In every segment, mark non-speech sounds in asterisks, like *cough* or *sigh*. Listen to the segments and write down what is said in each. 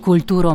Kulturo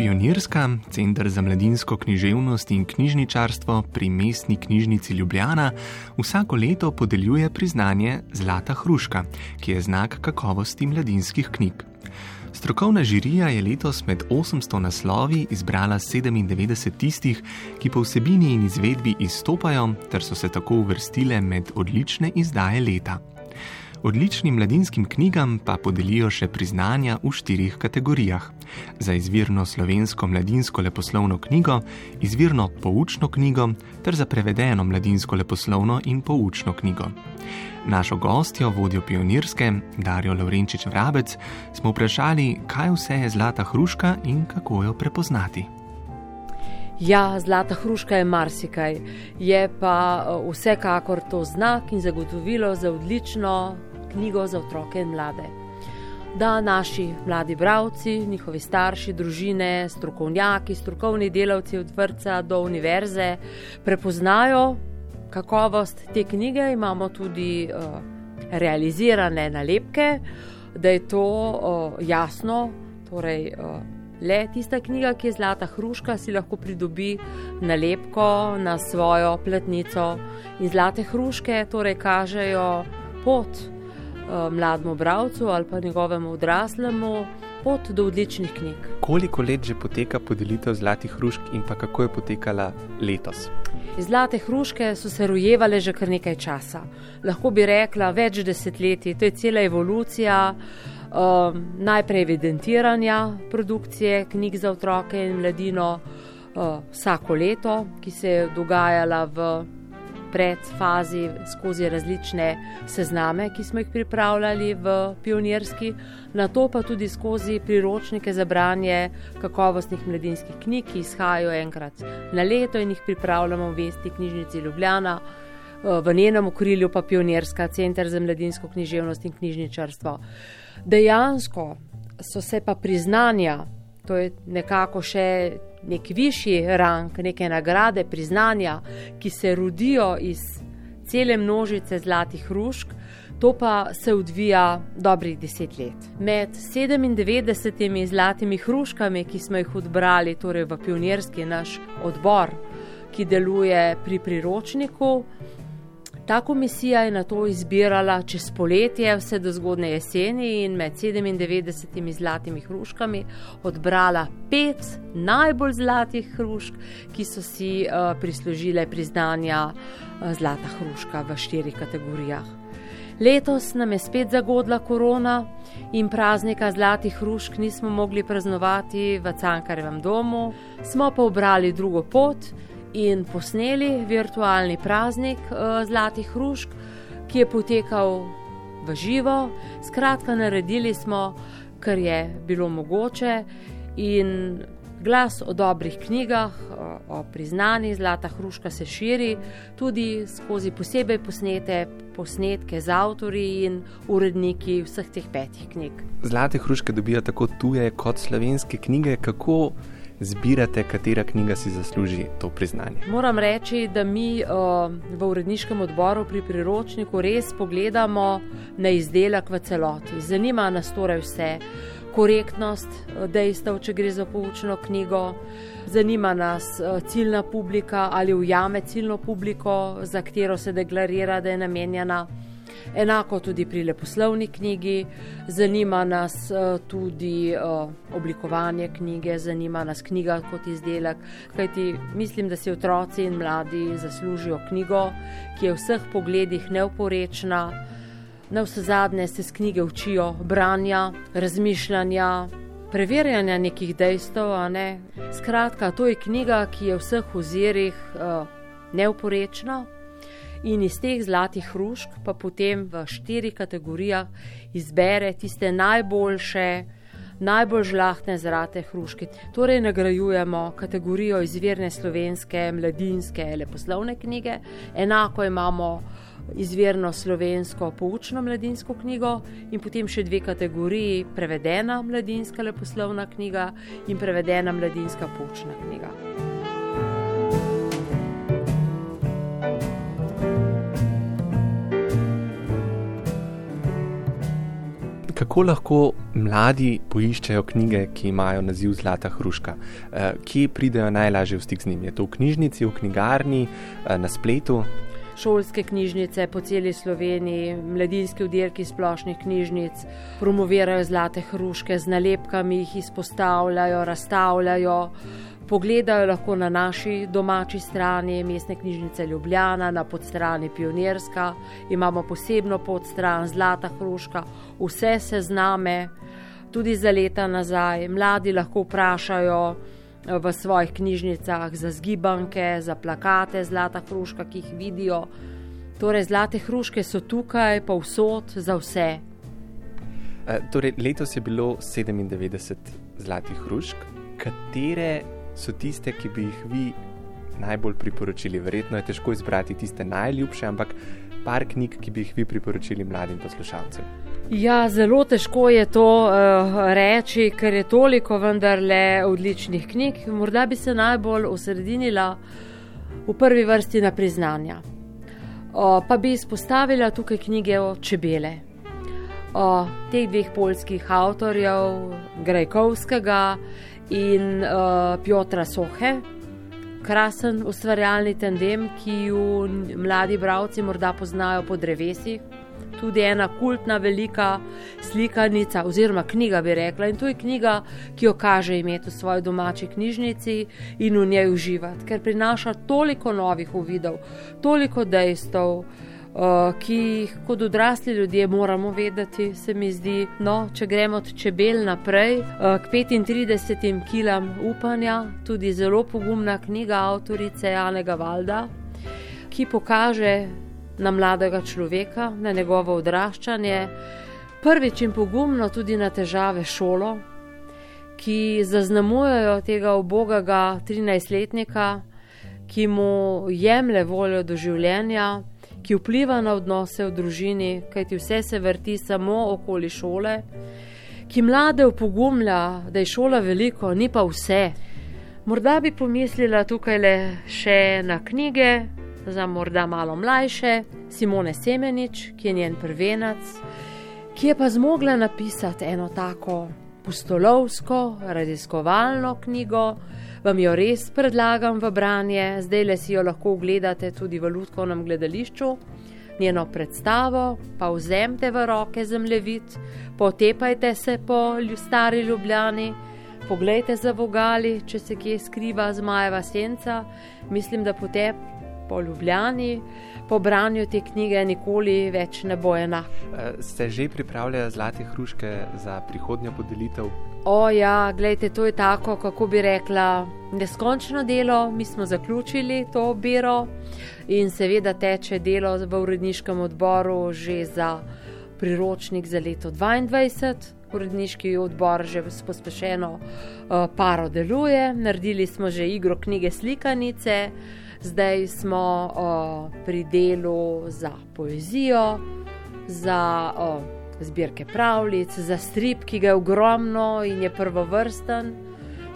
Pionirska, Center za mladinsko književnost in knjižničarstvo pri mestni knjižnici Ljubljana vsako leto podeljuje priznanje Zlata Hruška, ki je znak kakovosti mladinskih knjig. Strokovna žirija je letos med 800 naslovi izbrala 97 tistih, ki po vsebini in izvedbi izstopajo, ter so se tako uvrstile med odlične izdaje leta. Odličnim mladinskim knjigam pa podelijo še priznanja v štirih kategorijah: za izvirno slovensko mladinsko leposlovno knjigo, izvirno poučno knjigo ter za prevedeno mladinsko leposlovno in poučno knjigo. Našo gostjo, vodjo pionirske, Darijo Laurenčič Vrabec, smo vprašali, kaj vse je zlata hruška in kako jo prepoznati. Ja, zlata hruška je marsikaj, je pa vsekakor to znak in zagotovilo za odlično knjigo za otroke in mlade. Da naši mladi bravci, njihovi starši, družine, strokovnjaki, strokovni delavci od vrca do univerze prepoznajo kakovost te knjige, imamo tudi uh, realizirane nalepke, da je to uh, jasno. Torej, uh, le tista knjiga, ki je zlata hruška, si lahko pridobi nalepko na svojo platnico. In zlate hruške torej kažejo pot mlademu bravcu ali pa njegovemu odraslemu pot do odličnih knjig. Koliko let že poteka podelitev zlatih hrušk in pa kako je potekala letos? Zlate hruške so se rojevale že kar nekaj časa. Lahko bi rekla več desetletij, to je cela evolucija. Um, najprej evidentiranja produkcije knjig za otroke in mladino uh, vsako leto, ki se je dogajala v predfazi skozi različne sezname, ki smo jih pripravljali v pionirski, na to pa tudi skozi priročnike za branje kakovostnih mladinskih knjig, ki izhajajo enkrat na leto in jih pripravljamo v Vesti knjižnici Ljubljana. V njenem okrilju pa pionirska center za mladinsko književnost in knjižničarstvo. Dejansko so se pa priznanja, to je nekako še nek višji rang, neke nagrade, priznanja, ki se rodijo iz cele množice zlatih hrušk, to pa se odvija dobrih deset let. Med 97 zlatimi hruškami, ki smo jih odbrali, torej v pionirski naš odbor, ki deluje pri priročniku, Ta komisija je na to izbirala čez poletje, vse do zgodne jeseni in med 97 zlatimi hruškami odbrala pet najbolj zlatih hrušk, ki so si uh, prislužile priznanja uh, Zlata hruška v štirih kategorijah. Letos nam je spet zagodla korona in praznika zlatih hrušk nismo mogli praznovati v Cankarevem domu, smo pa obrali drugo pot in posneli virtualni praznik uh, Zlatih hrušk, ki je potekal v živo. Skratka, naredili smo, kar je bilo mogoče, in glas o dobrih knjigah, o priznanjih Zlata hruška se širi tudi skozi posebej posnete posnetke z avtori in uredniki vseh teh petih knjig. Zlate hruške dobijo tako tuje kot slovenske knjige. Kako zbirate, katera knjiga si zasluži to priznanje? Moram reči, da mi uh, v uredniškem odboru pri priročniku res pogledamo na izdelek v celoti. Zanima nas torej vse. Korektnost dejstev, če gre za poučno knjigo, zanima nas ciljna publika ali ujame ciljno publiko, za katero se deklarira, da je namenjena enako tudi pri leposlovni knjigi, zanima nas uh, tudi uh, oblikovanje knjige, zanima nas knjiga kot izdelek, kajti mislim, da si otroci in mladi zaslužijo knjigo, ki je v vseh pogledih neoporečna. Na vse zadnje se z knjige učijo branja, razmišljanja, preverjanja nekih dejstev. Ne? Skratka, to je knjiga, ki je v vseh ozirih uh, neoporečna in iz teh zlatih hrušk pa potem v štirih kategorijah izbere tiste najboljše, najbolj žlahne zrate hruške. Torej nagrajujemo kategorijo izvirne slovenske, mladinske, leposlovne knjige, enako imamo izvirno slovensko poučno mladinsko knjigo in potem še dve kategoriji: prevedena mladinska leposlovna knjiga in prevedena mladinska poučna knjiga. Kako lahko mladi poiščejo knjige, ki imajo naziv Zlata hruška? Eh, kje pridejo najlažje v stik z njimi? Je to v knjižnici, v knjigarni, eh, na spletu? Šolske knjižnice po celi Sloveniji, mladinski oddelki splošnih knjižnic promovirajo zlate hruške z nalepkami, jih izpostavljajo, razstavljajo. Pogledajo lahko na naši domači strani, mestne knjižnice Ljubljana, na podstrani Pionirska, imamo posebno podstran Zlata Hruška, vse se zname, tudi za leta nazaj. Mladi lahko vprašajo eh, v svojih knjižnicah za zgibanke, za plakate Zlata Hruška, ki jih vidijo. Torej, Zlate Hruške so tukaj, pa vsot za vse. E, torej, letos je bilo 97 Zlatih Hrušk, katere so tiste, ki bi jih vi najbolj priporočili? Verjetno je težko izbrati tiste najljubše, ampak par knjig, ki bi jih vi priporočili mladim poslušalcem. Ja, zelo težko je to uh, reči, ker je toliko vendarle odličnih knjig. Morda bi se najbolj osredinila v prvi vrsti na priznanja. O, pa bi izpostavila tukaj knjige o čebele. O teh dveh polskih avtorjev, Grajkovskega in uh, Piotra Sohe, krasen ustvarjalni tandem, ki jo mladi bralci morda poznajo po drevesih. Tudi ena kultna, velika slikanica, oziroma knjiga, bi rekla. In to je knjiga, ki jo kaže imeti v svoji domači knjižnici in v njej uživati, ker prinaša toliko novih uvidov, toliko dejstev. Eh, ki jih kot odrasli ljudje moramo vedeti, se mi zdi. No, če gremo od čebel naprej uh, k 35 kilam upanja, tudi zelo pogumna knjiga avtorice Janega Valda, ki pokaže na mladega človeka, na njegovo odraščanje, prvič in pogumno tudi na težave šolo, ki zaznamujejo tega obogega 13-letnika, ki mu jemlje voljo do življenja ki vpliva na odnose v družini, kajti vse se vrti samo okoli šole, ki mlade upogumlja, da je šola veliko, ni pa vse. Morda bi pomislila tukaj le še na knjige, za morda malo mlajše, Simone Semenič, ki je njen prvenac, ki je pa zmogla napisati eno tako pustolovsko, raziskovalno knjigo, vam jo res predlagam v branje, zdaj le si jo lahko ogledate tudi v Ludkovnem gledališču. Njeno predstavo pa vzemite v roke zemljevid, potepajte se po stari ljubljani, poglejte za vogali, če se kje skriva zmajeva senca. Mislim, da potep po ljubljani, po branju te knjige, nikoli več ne bo enak. Eh, ste že pripravljali zlate hruške za prihodnjo podelitev? O, ja, gledajte, to je tako, kako bi rekla, neskončno delo. Mi smo zaključili to biro in seveda teče delo v uredniškem odboru že za priročnik za leto 2022. Uredniški odbor že pospešeno uh, paro deluje, naredili smo že igro knjige Slikanice, zdaj smo uh, pri delu za poezijo, za. Uh, zbirke pravljic, za strip, ki ga je ogromno in je prvovrsten,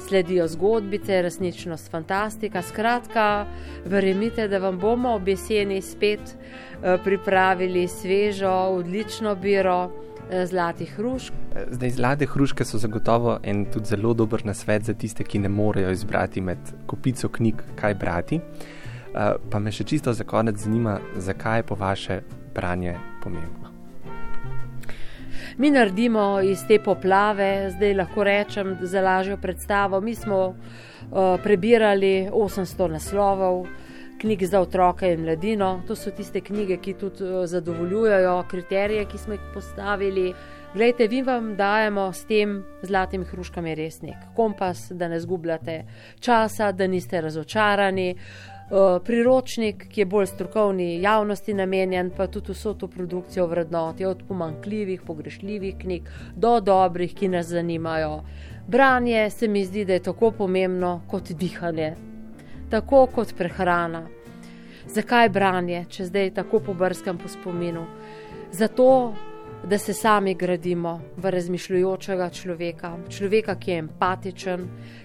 sledijo zgodbice, resničnost, fantastika. Skratka, verjemite, da vam bomo ob jeseni spet uh, pripravili svežo, odlično biro. Eh, zlatih hrušk. Eh, zdaj, zlate hruške so zagotovo en tudi zelo dober nasvet za tiste, ki ne morejo izbrati med kupico knjig, kaj brati. Pa me še čisto za konec zanima, zakaj je po vaše branje pomembno mi naredimo iz te poplave, zdaj lahko rečem, za lažjo predstavo. Mi smo uh, prebirali 800 naslovov. Knjig za otroke in mladino, to so tiste knjige, ki tudi uh, zadovoljujejo kriterije, ki smo jih postavili. Glejte, vi vam dajemo s tem zlatim hruškami resnik, kompas, da ne zgubljate časa, da niste razočarani. Eh, priročnik, ki je bolj strokovni javnosti namenjen, pa tudi vso to produkcijo vrednoti, od pomankljivih, pogrešljivih knjig do dobrih, ki nas zanimajo. Branje se mi zdi, da je tako pomembno kot dihanje, tako kot prehrana. Zakaj branje, če zdaj tako pobrskam po spominu? Zato, da se sami gradimo v razmišljujočega človeka, človeka, ki je empatičen,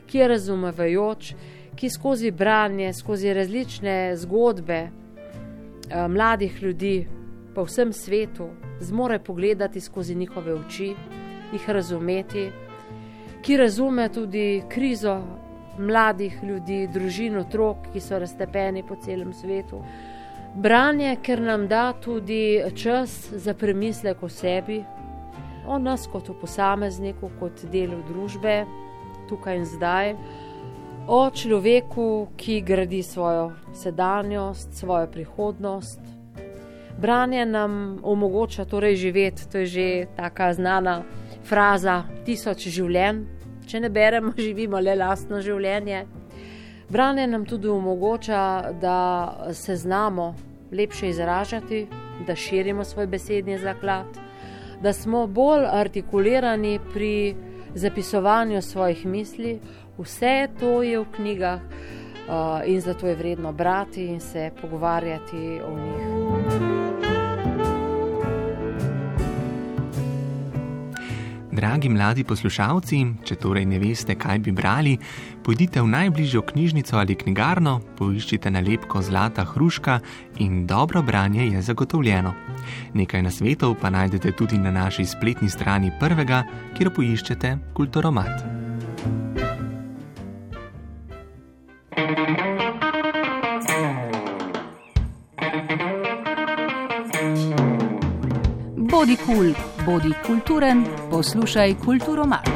ki je razumevajoč, ki skozi branje, skozi različne zgodbe eh, mladih ljudi po vsem svetu zmore pogledati skozi njihove oči, jih razumeti, ki razume tudi krizo mladih ljudi, družin, otrok, ki so raztepeni po celem svetu. Branje, ker nam da tudi čas za premislek o sebi, o nas kot o posamezniku, kot delu družbe, tukaj in zdaj, o človeku, ki gradi svojo sedanjost, svojo prihodnost. Branje nam omogoča torej živeti, to je že tako znana fraza: tisoč življenj. Če ne beremo, *laughs* živimo le lastno življenje. Branje nam tudi omogoča, da se znamo lepše izražati, da širimo svoj besedni zaklad, da smo bolj artikulirani pri zapisovanju svojih misli. Vse to je v knjigah uh, in zato je vredno brati in se pogovarjati o njih. Dragi mladi poslušalci, če torej ne veste, kaj bi brali, pojdite v najbližjo knjižnico ali knjigarno, poiščite nalepko Zlata hruška in dobro branje je zagotovljeno. Nekaj nasvetov pa najdete tudi na naši spletni strani prvega, kjer poiščete Kulturomat. Bodi kul, cool, bodi kulturen, poslušaj kulturo mat.